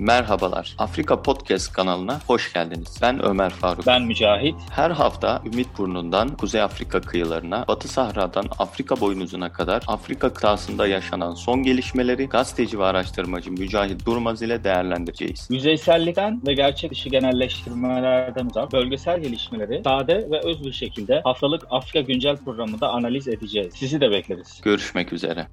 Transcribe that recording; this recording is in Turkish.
Merhabalar. Afrika Podcast kanalına hoş geldiniz. Ben Ömer Faruk. Ben Mücahit. Her hafta Ümit Burnu'ndan Kuzey Afrika kıyılarına, Batı Sahra'dan Afrika boynuzuna kadar Afrika kıtasında yaşanan son gelişmeleri gazeteci ve araştırmacı Mücahit Durmaz ile değerlendireceğiz. Yüzeysellikten ve gerçek dışı genelleştirmelerden uzak bölgesel gelişmeleri sade ve öz bir şekilde haftalık Afrika Güncel programında analiz edeceğiz. Sizi de bekleriz. Görüşmek üzere.